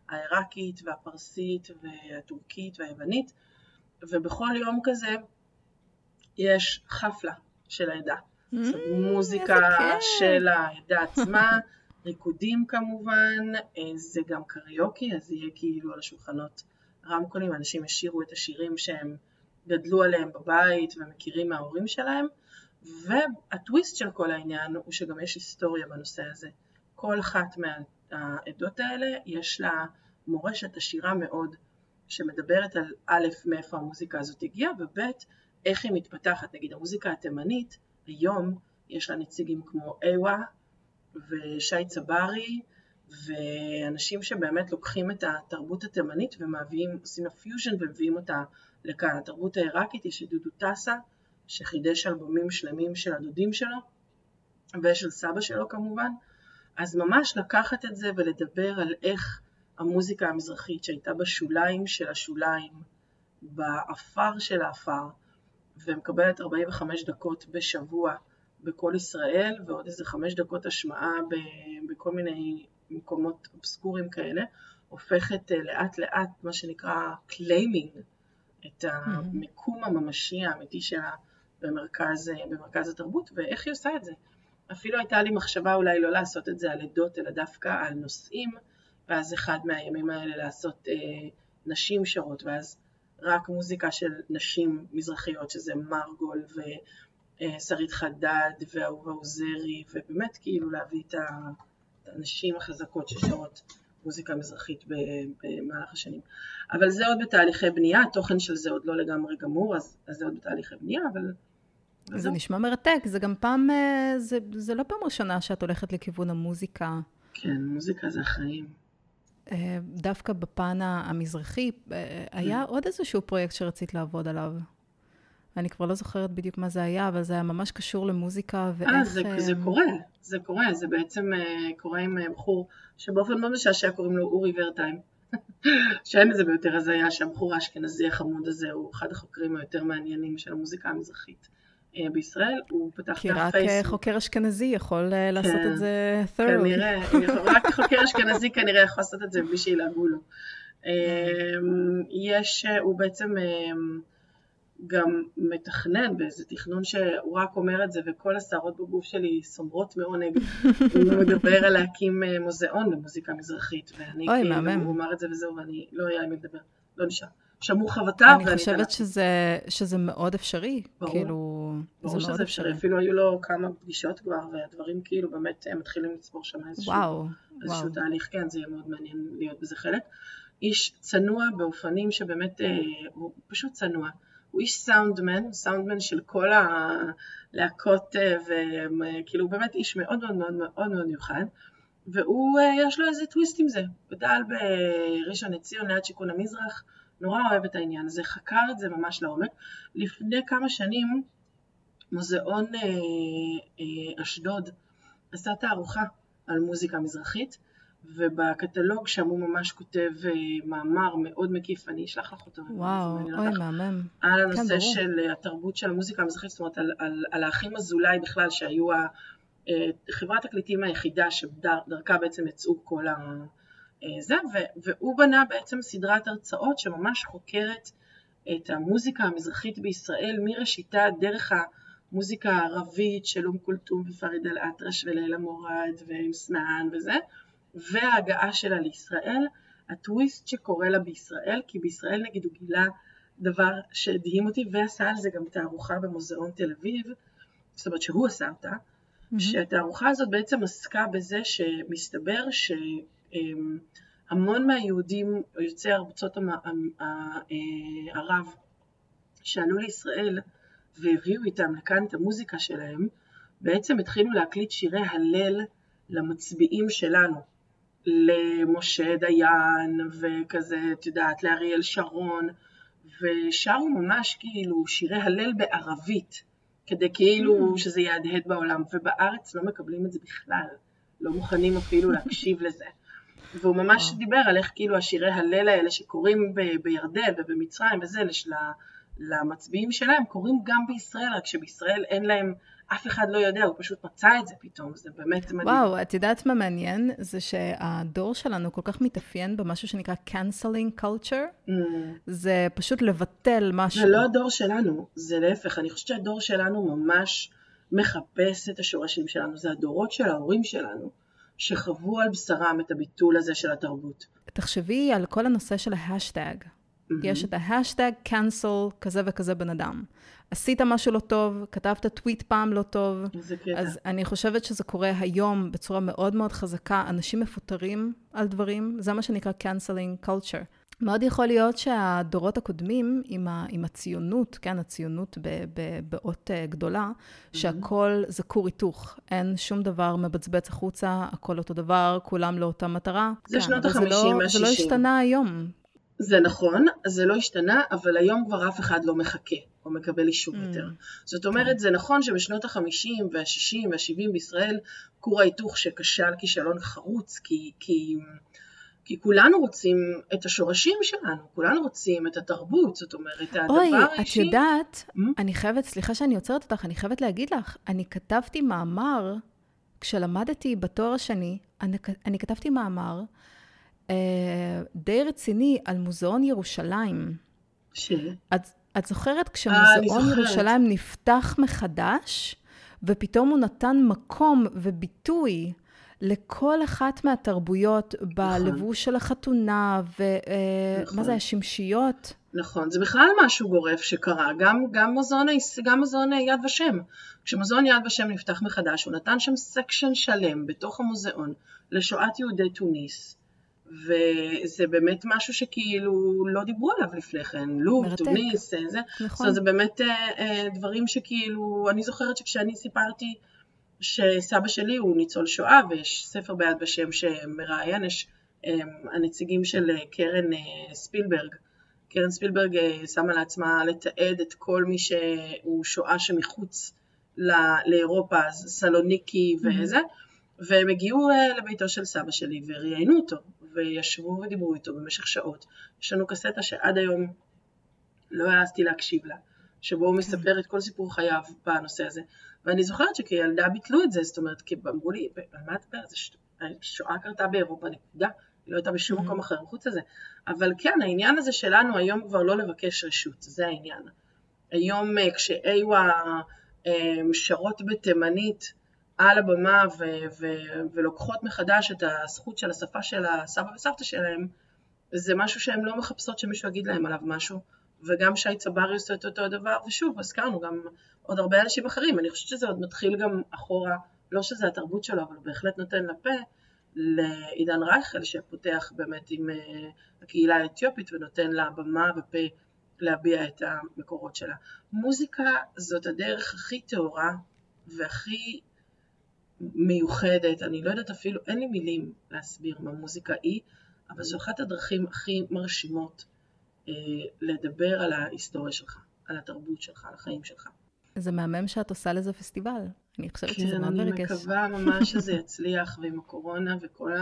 והעיראקית, והפרסית, והטורקית, והיוונית, ובכל יום כזה יש חפלה של העדה. מוזיקה Mm, כיף. של העדה עצמה, ריקודים כמובן, אה, זה גם קריוקי, אז יהיה כאילו על השולחנות רמקולים, אנשים ישירו את השירים שהם גדלו עליהם בבית ומכירים מההורים שלהם, והטוויסט של כל העניין הוא שגם יש היסטוריה בנושא הזה. כל אחת מהעדות האלה יש לה מורשת עשירה מאוד, שמדברת על א', מאיפה המוזיקה הזאת הגיעה, וב', איך היא מתפתחת. נגיד המוזיקה התימנית, היום יש לה נציגים כמו איווה ושי צברי, ואנשים שבאמת לוקחים את התרבות התימנית ומביאים, עושים לה פיוז'ן ומביאים אותה לכאן. התרבות העיראקית יש את דודו טסה, שחידש אלבומים שלמים של הדודים שלו, ושל סבא שלו כמובן. אז ממש לקחת את זה ולדבר על איך המוזיקה המזרחית שהייתה בשוליים של השוליים, באפר של האפר, ומקבלת 45 דקות בשבוע בכל ישראל, ועוד איזה חמש דקות השמעה בכל מיני מקומות אובסקוריים כאלה, הופכת אה, לאט לאט מה שנקרא claiming, את המיקום הממשי האמיתי שלה במרכז, אה, במרכז התרבות, ואיך היא עושה את זה. אפילו הייתה לי מחשבה אולי לא לעשות את זה על עדות, אלא דווקא על נושאים, ואז אחד מהימים האלה לעשות אה, נשים שרות, ואז רק מוזיקה של נשים מזרחיות, שזה מרגול ושרית חדד ואהובה עוזרי, ובאמת כאילו להביא את הנשים החזקות ששרות מוזיקה מזרחית במהלך השנים. אבל זה עוד בתהליכי בנייה, התוכן של זה עוד לא לגמרי גמור, אז, אז זה עוד בתהליכי בנייה, אבל זה וזהו. נשמע מרתק, זה גם פעם, אה, זה, זה לא פעם ראשונה שאת הולכת לכיוון המוזיקה. כן, מוזיקה זה החיים. אה, דווקא בפן המזרחי, אה, היה עוד איזשהו פרויקט שרצית לעבוד עליו. אני כבר לא זוכרת בדיוק מה זה היה, אבל זה היה ממש קשור למוזיקה ואיך... אה, זה, זה אה, קורה, זה קורה, זה בעצם אה, קורה עם אה, בחור שבאופן מאוד משעשע קוראים לו אורי ורטיים. שאין לזה ביותר הזיה שהבחור האשכנזי החמוד הזה הוא אחד החוקרים היותר מעניינים של המוזיקה המזרחית אה, בישראל, הוא פתח כי דף רק אה, פייסבוק. חוקר אשכנזי יכול אה, לעשות כן, את זה thoroughly. כנראה, רק חוקר אשכנזי כנראה יכול לעשות את זה בלי שילעגו לו. אמ, יש, הוא בעצם אמ, גם מתכנן באיזה תכנון שהוא רק אומר את זה וכל השערות בגוף שלי סומרות מעונג. הוא מדבר על להקים אה, מוזיאון למוזיקה מזרחית ואני כאילו. הוא אמר את זה וזהו ואני לא היה עם מי לדבר, לא נשאר. שמעו חבטה אני חושבת שזה, שזה מאוד אפשרי. ברור. כאילו, זה ברור מאוד שזה אפשרי, אפילו היו לו כמה פגישות כבר והדברים כאילו באמת אה, מתחילים לצבור שם איזשהו וואו, איזשהו וואו. תהליך, כן, זה יהיה מאוד מעניין להיות בזה חלק. איש צנוע באופנים שבאמת, אה, הוא פשוט צנוע. הוא איש סאונדמן, סאונדמן של כל הלהקות, אה, וכאילו הוא באמת איש מאוד מאוד מאוד מאוד מאוד מיוחד. והוא, אה, יש לו איזה טוויסט עם זה. גדל בראשון לציון ליד שיכון המזרח, נורא אוהב את העניין הזה, חקר את זה ממש לעומק. לפני כמה שנים מוזיאון אה, אה, אשדוד עשה תערוכה על מוזיקה מזרחית, ובקטלוג שם הוא ממש כותב אה, מאמר מאוד מקיף, אני אשלח לך אותו. וואו, זה מעניין אוי. מהמם. על הנושא כן, ברור. של אה, התרבות של המוזיקה המזרחית, זאת אומרת על, על, על האחים אזולאי בכלל, שהיו ה- אה, חברת תקליטים היחידה שדרכה בעצם יצאו כל ה... אה, זה, והוא בנה בעצם סדרת הרצאות שממש חוקרת את המוזיקה המזרחית בישראל מראשיתה דרך המוזיקה הערבית של אום כולתום ופריד אל-אטרש ולילה מורד ועם סמען וזה, וההגעה שלה לישראל, הטוויסט שקורה לה בישראל, כי בישראל נגיד הוא גילה דבר שהדהים אותי ועשה על זה גם תערוכה במוזיאון תל אביב, זאת אומרת שהוא עשה אותה, שהתערוכה הזאת בעצם עסקה בזה שמסתבר שהמון מהיהודים יוצאי ארצות אה, ערב שעלו לישראל והביאו איתם לכאן את המוזיקה שלהם, בעצם התחילו להקליט שירי הלל למצביעים שלנו, למשה דיין וכזה, את יודעת, לאריאל שרון, ושרו ממש כאילו שירי הלל בערבית, כדי כאילו שזה יהדהד בעולם, ובארץ לא מקבלים את זה בכלל, לא מוכנים אפילו להקשיב לזה. והוא ממש וואו. דיבר על איך כאילו השירי הלל האלה שקורים ב- בירדן ובמצרים וזה, לש- ל- למצביעים שלהם, קורים גם בישראל, רק שבישראל אין להם, אף אחד לא יודע, הוא פשוט מצא את זה פתאום, זה באמת מדהים. וואו, את יודעת מה מעניין? זה שהדור שלנו כל כך מתאפיין במשהו שנקרא canceling culture. Mm. זה פשוט לבטל משהו. זה לא הדור שלנו, זה להפך, אני חושבת שהדור שלנו ממש מחפש את השורשים שלנו, זה הדורות של ההורים שלנו, שחוו על בשרם את הביטול הזה של התרבות. תחשבי על כל הנושא של ההשטג. יש את ה hashtag cancel כזה וכזה בן אדם. עשית משהו לא טוב, כתבת טוויט פעם לא טוב, איזה קטע. אז אני חושבת שזה קורה היום בצורה מאוד מאוד חזקה. אנשים מפוטרים על דברים, זה מה שנקרא canceling culture. מאוד יכול להיות שהדורות הקודמים, עם, ה, עם הציונות, כן, הציונות ב- ב- באות אה, גדולה, שהכל זה כור היתוך. אין שום דבר מבצבץ החוצה, הכל אותו דבר, כולם לאותה מטרה. זה כן, שנות אבל ה-50, זה לא, זה לא ה-60. השתנה היום. זה נכון, זה לא השתנה, אבל היום כבר אף אחד לא מחכה או מקבל אישור Mm. יותר. זאת אומרת, זה נכון שבשנות ה-50 וה-60 וה-70 בישראל, כור ההיתוך שכשל כישלון חרוץ, כי, כי, כי כולנו רוצים את השורשים שלנו, כולנו רוצים את התרבות, זאת אומרת, הדבר אוי, האישי... את יודעת, Mm? אני חייבת, סליחה שאני עוצרת אותך, אני חייבת להגיד לך, אני כתבתי מאמר, כשלמדתי בתואר השני, אני, אני כתבתי מאמר אה, די רציני על מוזיאון ירושלים. ש... את, את זוכרת אני כשמוזיאון זוכרת. ירושלים נפתח מחדש, ופתאום הוא נתן מקום וביטוי לכל אחת מהתרבויות בלבוש של החתונה, ומה נכון. זה, השמשיות? נכון, זה בכלל משהו גורף שקרה, גם, גם, מוזיאון, גם מוזיאון יד ושם. כשמוזיאון יד ושם נפתח מחדש, הוא נתן שם section שלם בתוך המוזיאון לשואת יהודי תוניס, וזה באמת משהו שכאילו לא דיברו עליו לפני כן, לוב. תוניס, אה, זה. נכון. זאת אומרת, זה באמת אה, אה, דברים שכאילו, אני זוכרת שכשאני סיפרתי שסבא שלי הוא ניצול שואה, ויש ספר ביד בשם שמראיין, יש אה, הנציגים של אה, קרן אה, ספילברג. קרן ספילברג אה, שמה לעצמה לתעד את כל מי שהוא שואה שמחוץ לאירופה, אז סלוניקי וזה, והם הגיעו לביתו של סבא שלי וראיינו אותו, וישבו ודיברו איתו במשך שעות. יש לנו קסטה שעד היום לא העזתי להקשיב לה, שבו הוא מספר את כל סיפור חייו בנושא הזה. ואני זוכרת שכילדה ביטלו את זה, זאת אומרת, כי אמרו לי, על מה את מדברת? שואה קרתה באירופה, נקודה. היא לא הייתה בשום Mhm. מקום אחר חוץ לזה. אבל כן, העניין הזה שלנו היום כבר לא לבקש רשות, זה העניין. היום אה, כשאיווה שרות בתימנית על הבמה ו- ו- ולוקחות מחדש את הזכות של השפה של הסבא וסבתא שלהם, זה משהו שהן לא מחפשות שמישהו יגיד להם עליו משהו. וגם שי צברי עושה את אותו הדבר, ושוב, הזכרנו גם עוד הרבה אנשים אחרים. אני חושבת שזה עוד מתחיל גם אחורה, לא שזה התרבות שלו, אבל הוא בהחלט נותן לפה לעידן רייכל, שפותח באמת עם אה, הקהילה האתיופית ונותן לה במה ופה להביע את המקורות שלה. מוזיקה זאת הדרך הכי טהורה והכי מיוחדת, אני לא יודעת אפילו, אין לי מילים להסביר מה מוזיקה היא, אבל זו אחת הדרכים הכי מרשימות לדבר על ההיסטוריה שלך, על התרבות שלך, על החיים שלך. זה מהמם שאת עושה לזה פסטיבל. אני חושבת שזה כן, מאוד אני מרגש. מקווה ממש שזה יצליח, ועם הקורונה וכל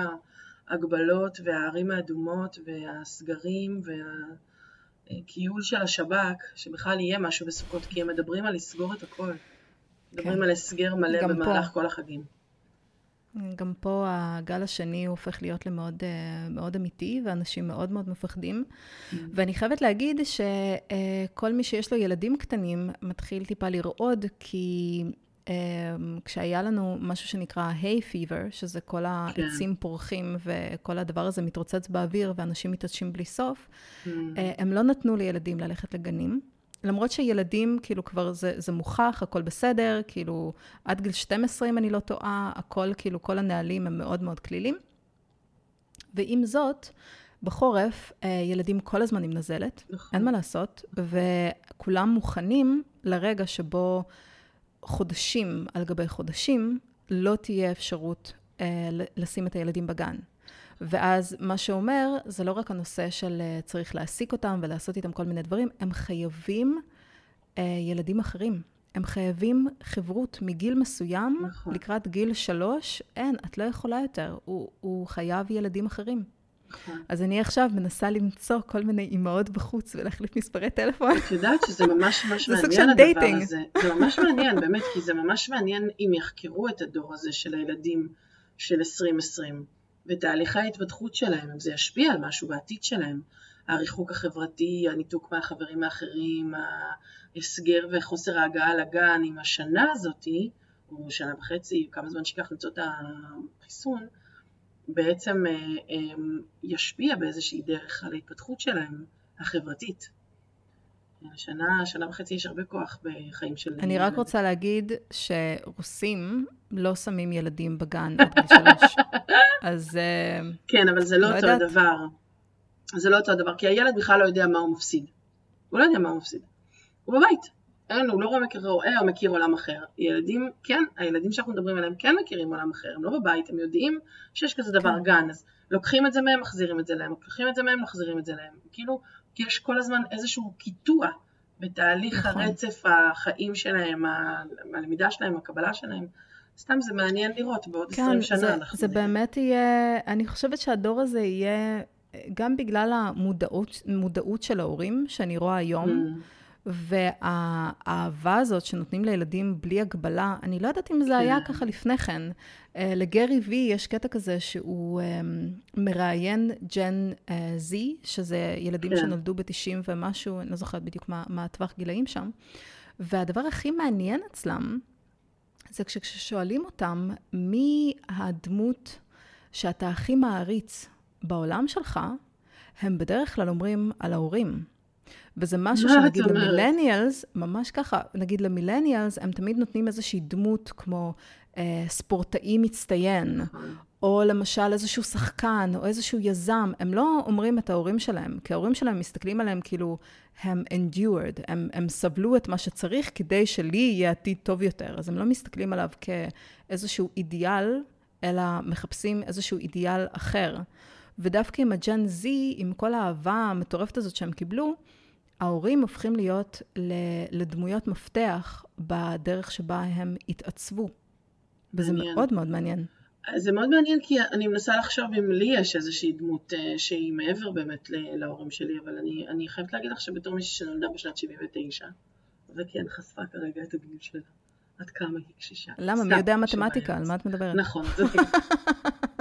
ההגבלות והערים האדומות והסגרים והכיול של השב"כ, שבכלל יהיה משהו בסוכות, כי הם מדברים על לסגור את הכל. מדברים כן. על הסגר מלא במהלך פה. כל החגים. גם פה הגל השני הוא הופך להיות למאוד אה, מאוד אמיתי, ואנשים מאוד מאוד מפחדים. ואני חייבת להגיד שכל מי שיש לו ילדים קטנים מתחיל טיפה לרעוד, כי אה, כשהיה לנו משהו שנקרא hay fever, שזה כל העצים פורחים וכל הדבר הזה מתרוצץ באוויר ואנשים מתעטשים בלי סוף, Mm. אה, הם לא נתנו לילדים ללכת לגנים. למרות שילדים, כאילו כבר זה, זה מוכח, הכל בסדר, כאילו עד גיל 12 אם אני לא טועה, הכל, כאילו כל הנהלים הם מאוד מאוד כלילים. ועם זאת, בחורף אה, ילדים כל הזמן עם נזלת, נכון. אין מה לעשות, וכולם מוכנים לרגע שבו חודשים על גבי חודשים לא תהיה אפשרות אה, לשים את הילדים בגן. ואז מה שאומר, זה לא רק הנושא של אה, צריך להעסיק אותם ולעשות איתם כל מיני דברים, הם חייבים אה, ילדים אחרים. הם חייבים חברות מגיל מסוים, נכון. לקראת גיל שלוש, אין, את לא יכולה יותר, הוא, הוא חייב ילדים אחרים. נכון. אז אני עכשיו מנסה למצוא כל מיני אימהות בחוץ ולהחליף מספרי טלפון. את יודעת שזה ממש ממש מעניין הדבר dating. הזה. זה ממש מעניין, באמת, כי זה ממש מעניין אם יחקרו את הדור הזה של הילדים של 2020, ותהליכי ההתפתחות שלהם, אם זה ישפיע על משהו בעתיד שלהם. הריחוק החברתי, הניתוק מהחברים האחרים, ההסגר וחוסר ההגעה לגן עם השנה הזאתי, או שנה וחצי, כמה זמן שיקח למצוא את החיסון, בעצם אה, אה, ישפיע באיזושהי דרך על ההתפתחות שלהם, החברתית. שנה, שנה וחצי יש הרבה כוח בחיים של... אני רק. רוצה להגיד שרוסים לא שמים ילדים בגן עד גיל שלוש. אז אה, כן, אבל זה לא, לא אותו יודעת. הדבר. זה לא אותו הדבר, כי הילד בכלל לא יודע מה הוא מפסיד. הוא לא יודע מה הוא מפסיד. הוא בבית. אין, הוא לא רואה, מכיר- רואה או מכיר עולם אחר. ילדים, כן, הילדים שאנחנו מדברים עליהם כן מכירים עולם אחר, הם לא בבית, הם יודעים שיש כזה דבר כן. גן, אז לוקחים את זה מהם, מחזירים את זה להם, לוקחים את זה מהם, מחזירים את זה להם. כאילו, יש כל הזמן איזשהו קיטוע בתהליך נכון. הרצף החיים שלהם, הלמידה שלהם, הקבלה שלהם. סתם זה מעניין לראות בעוד 20 כן, שנה זה, אנחנו זה נראה. באמת יהיה, אני חושבת שהדור הזה יהיה, גם בגלל המודעות מודעות של ההורים, שאני רואה היום, Mm. והאהבה הזאת שנותנים לילדים בלי הגבלה, אני לא יודעת אם זה היה כן. ככה לפני כן. אה, לגרי וי יש קטע כזה שהוא אה, מראיין ג'ן זי, שזה ילדים כן. שנולדו ב-90 ומשהו, אני לא זוכרת בדיוק מה, מה הטווח גילאים שם. והדבר הכי מעניין אצלם, זה כששואלים אותם מי הדמות שאתה הכי מעריץ בעולם שלך, הם בדרך כלל אומרים על ההורים. וזה משהו שנגיד? למילניאלס, ממש ככה, נגיד למילניאלס, הם תמיד נותנים איזושהי דמות כמו אה, ספורטאי מצטיין, נכון. או למשל איזשהו שחקן, או איזשהו יזם. הם לא אומרים את ההורים שלהם, כי ההורים שלהם מסתכלים עליהם כאילו, הם endured, הם, הם סבלו את מה שצריך כדי שלי יהיה עתיד טוב יותר. אז הם לא מסתכלים עליו כאיזשהו אידיאל, אלא מחפשים איזשהו אידיאל אחר. ודווקא עם הג'ן Z, עם כל האהבה המטורפת הזאת שהם קיבלו, ההורים הופכים להיות לדמויות מפתח בדרך שבה הם התעצבו. וזה מעניין. מאוד מאוד מעניין. אז זה מאוד מעניין כי אני מנסה לחשוב אם לי יש איזושהי דמות אה, שהיא מעבר באמת להורים שלי, אבל אני, אני חייבת להגיד לך שבתור מישהי שנולדה בשנת 79, וכן חשפה כרגע את הדמות שלה, עד כמה היא קשישה. למה? מי יודע. מתמטיקה? על מה את מדברת? נכון, זאת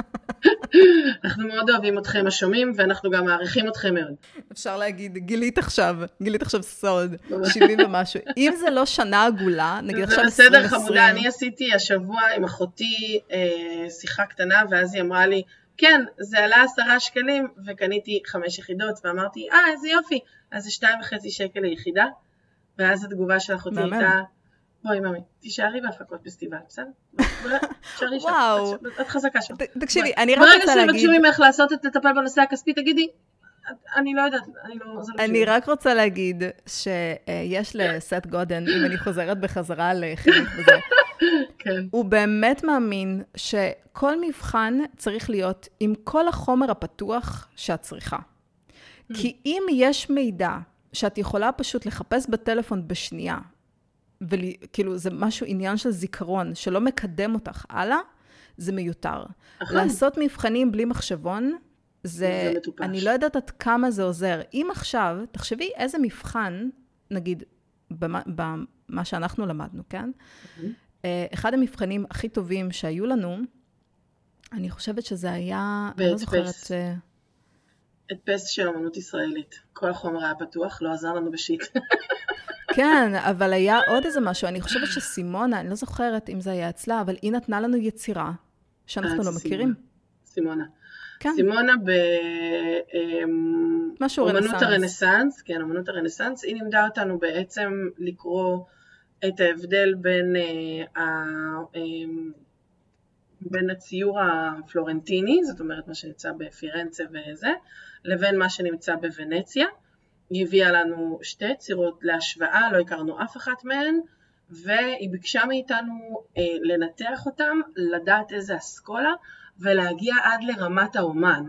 אנחנו מאוד אוהבים אתכם השומעים, ואנחנו גם מעריכים אתכם מאוד. אפשר להגיד, גילית עכשיו, גילית עכשיו סוד, 70 ומשהו. אם זה לא שנה עגולה, נגיד זה עכשיו בסדר 2020, חמודה, אני עשיתי השבוע עם אחותי אה, שיחה קטנה, ואז היא אמרה לי, כן, זה עלה עשרה שקלים, וקניתי חמש יחידות, ואמרתי, אה, איזה יופי, אז זה שתיים וחצי שקל ליחידה, ואז התגובה של אחותי. הייתה, בואי ממי, תישארי בהפקות פסטיבל, בסדר? תישארי שם, וואו. את- חזקה שם. תקשיבי. אני רק ברגע רוצה להגיד, שיבקשו ממך לעשות את לטפל בנושא הכספי, תגידי, "את- אני לא יודעת, אני לא... זה לא אני בשבילי." רק רוצה להגיד שיש לסט גודן, אם אני חוזרת בחזרה לחינוך וזה, כן, הוא באמת מאמין שכל מבחן צריך להיות עם כל החומר הפתוח שאת צריכה. כי אם יש מידע שאת יכולה פשוט לחפש בטלפון בשנייה, וכאילו זה משהו, עניין של זיכרון, שלא מקדם אותך הלאה, זה מיותר. נכון. לעשות מבחנים בלי מחשבון, זה, זה מטופש. אני לא יודעת עד כמה זה עוזר. אם עכשיו, תחשבי איזה מבחן, נגיד, במה, במה שאנחנו למדנו, כן? אה, אחד המבחנים הכי טובים שהיו לנו, אני חושבת שזה היה, אני לא. זוכרת, אה, הדפס של אמנות ישראלית. כל החומר היה פתוח, לא עזר לנו בשיט. כן, אבל היה עוד איזה משהו, אני חושבת שסימונה, אני לא זוכרת אם זה היה אצלה, אבל היא נתנה לנו יצירה שאנחנו אה, לא סימונה. מכירים. סימונה. כן, סימונה באמנות רנסאנס. הרנסאנס, כן, אמנות הרנסאנס, היא לימדה אותנו בעצם לקרוא את ההבדל בין, אה, אה, בין הציור הפלורנטיני, זאת אומרת מה שנמצא בפירנצה וזה, לבין מה שנמצא בוונציה. היא הביאה לנו שתי יצירות להשוואה, לא הכרנו אף אחת מהן, והיא ביקשה מאיתנו אה, לנתח אותם, לדעת איזה אסכולה, ולהגיע עד לרמת האומן.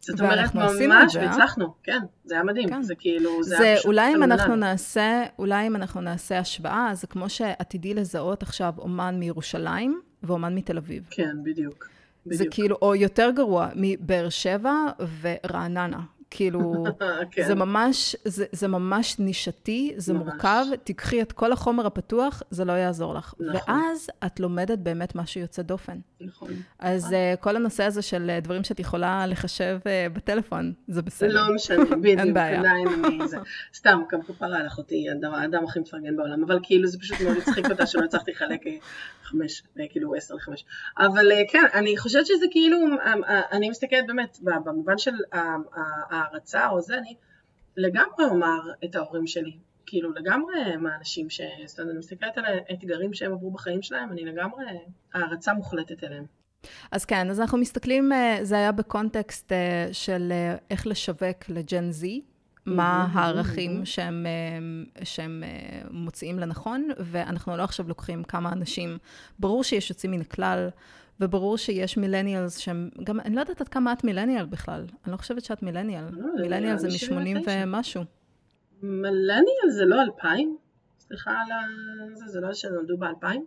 זאת אומרת, ממש, זה, אה? והצלחנו, כן, זה היה מדהים, כן. זה כאילו, זה, זה היה פשוט אולי אם אנחנו. נעשה, אולי אם אנחנו נעשה השוואה, זה כמו שעתידי לזהות עכשיו אומן מירושלים ואומן מתל אביב. כן, בדיוק. זה בדיוק. כאילו, או יותר גרוע, מבאר שבע ורעננה. כאילו, כן. זה ממש, זה, זה ממש נישתי, זה ממש. מורכב, תיקחי את כל החומר הפתוח, זה לא יעזור לך. נכון. ואז את לומדת באמת משהו יוצא דופן. נכון. אז uh, כל הנושא הזה של uh, דברים שאת יכולה לחשב uh, בטלפון, זה בסדר. לא משנה, בדיוק, בעיה. עדיין אני זה. סתם, גם כפרה על אחותי, האדם- הכי מפרגן בעולם, אבל כאילו זה פשוט מאוד הצחיק אותה שלא הצלחתי לחלק אה, חמש, אה, כאילו עשר לחמש. אבל אה, כן, אני חושבת שזה כאילו, אה, אה, אני מסתכלת באמת, במובן של ה- ה- ההערצה או זה, אני לגמרי אומר את ההורים שלי. כאילו לגמרי הם האנשים ש... זאת אומרת, אני מסתכלת על האתגרים שהם עברו בחיים שלהם, אני לגמרי הערצה מוחלטת אליהם. אז כן, אז אנחנו מסתכלים, אה, זה היה בקונטקסט אה, של אה, איך לשווק לג'ן זי, מה הערכים. שהם, שהם מוצאים לנכון, ואנחנו לא עכשיו לוקחים כמה אנשים, ברור שיש יוצאים מן הכלל, וברור שיש מילניאלס שהם, גם, אני לא יודעת עד כמה את מילניאל בכלל, אני לא חושבת שאת מילניאל, לא, מילניאל זה אני מ-80 79. ומשהו. מלניאל זה לא אלפיים? סליחה על. זה, זה לא שנולדו באלפיים?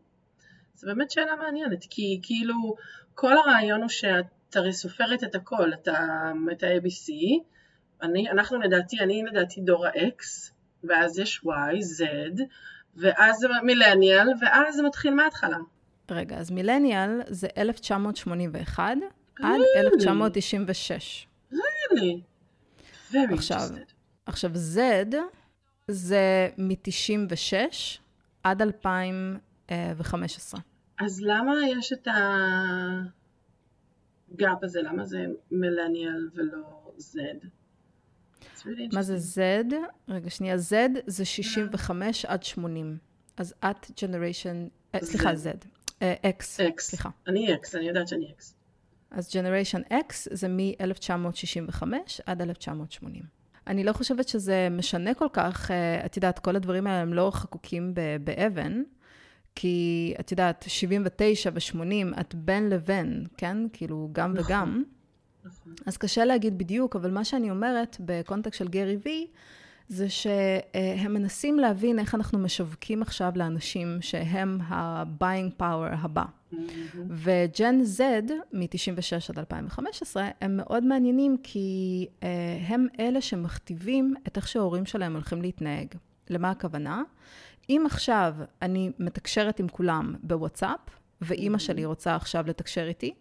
זו באמת שאלה מעניינת, כי כאילו כל הרעיון הוא שאת הרי סופרת את הכל, את את ה-ABC, אני, אנחנו לדעתי, אני לדעתי דור ה-X, ואז יש Y, Z, ואז זה מילניאל, ואז זה מתחיל מההתחלה. רגע, אז מילניאל זה 1981 עד Mm. 1996. really? Very עכשיו. עכשיו, Z זה מ-96 עד 2015. אז למה יש את ה gap הזה? למה זה מילניאל ולא Z? Really מה זה. Z? רגע, שנייה, Z זה 65 עד 80. אז את generation, סליחה, Z. Z. אה, X. סליחה. אני X, אני יודעת שאני X. אז generation X זה מ-1965 עד 1980. אני לא חושבת שזה משנה כל כך, אה, את יודעת, כל הדברים האלה הם לא חקוקים באבן, כי את יודעת, 79 ו-80, את בין לבין, כן? כאילו, גם נכון. וגם. נכון. אז קשה להגיד בדיוק, אבל מה שאני אומרת בקונטקסט של גרי וי, זה שהם מנסים להבין איך אנחנו משווקים עכשיו לאנשים שהם ה-buying power הבא. וג'ן Z, מ-96 עד 2015, הם מאוד מעניינים כי uh, הם אלה שמכתיבים את איך שההורים שלהם הולכים להתנהג. למה הכוונה? אם עכשיו אני מתקשרת עם כולם בוואטסאפ, ואימא שלי רוצה עכשיו לתקשר איתי,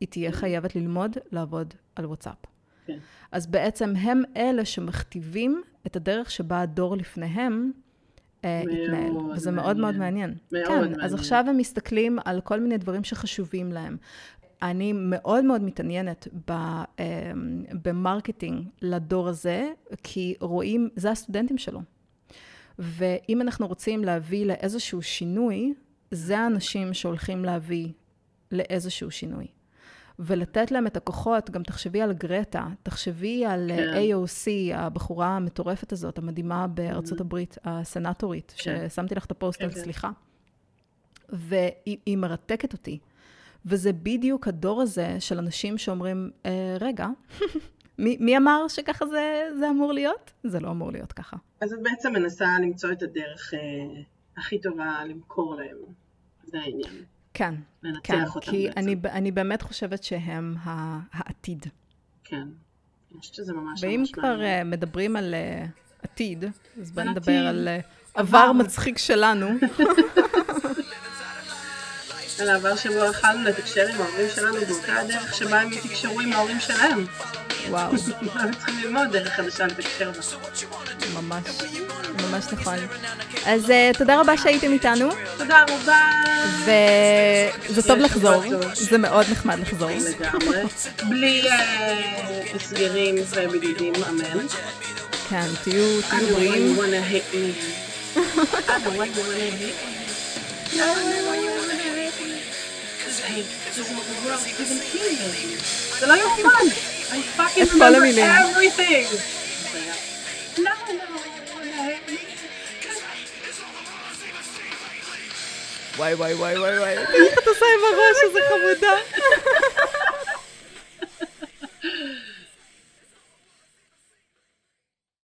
היא תהיה חייבת ללמוד לעבוד על וואטסאפ. כן. אז בעצם הם אלה שמכתיבים את הדרך שבה הדור לפניהם אה, התנהל. וזה מאוד מאוד מעניין. מעניין. מאוד כן, מעניין. אז עכשיו הם מסתכלים על כל מיני דברים שחשובים להם. אני מאוד מאוד מתעניינת ב, אה, ב marketing לדור הזה, כי רואים, זה הסטודנטים שלו. ואם אנחנו רוצים להביא לאיזשהו שינוי, זה האנשים שהולכים להביא לאיזשהו שינוי. ולתת להם את הכוחות, גם תחשבי על גרטה, תחשבי על כן. כן. AOC, הבחורה המטורפת הזאת, המדהימה בארצות הברית, הסנטורית, כן. ששמתי לך את הפוסט כן, על כן. סליחה. והיא היא מרתקת אותי. וזה בדיוק הדור הזה של אנשים שאומרים, אה, רגע, מי, מי אמר שככה זה, זה אמור להיות? זה לא אמור להיות ככה. אז את בעצם מנסה למצוא את הדרך אה, הכי טובה למכור להם. זה העניין. כן, כן, כי בעצם. אני, אני באמת חושבת שהם ה- העתיד. כן. אני חושבת שזה ממש ואם ממש כבר מעניין. אה, מדברים על אה, עתיד, אז בואי נדבר. על אה. עבר מצחיק שלנו. על העבר שבו יכלנו לתקשר עם ההורים שלנו באותה הדרך שבה הם יתקשרו עם ההורים שלהם. וואו, הם צריכים ללמוד דרך חדשה לתקשר בה. ממש, ממש נכון. אז אה, תודה רבה שהייתם איתנו, תודה רבה. וזה טוב לחזור. זה מאוד נחמד לחזור. לגמרי. בלי אה, הסגרים ובידודים, אמן. כן, תהיו I תהיו know why בריאים. you wanna hate me. I know why you wanna hate me. I know why you wanna hate me. paint the world of Man! I fucking it's remember everything! וואי וואי וואי וואי וואי, איך את עושה עם הראש חמודה?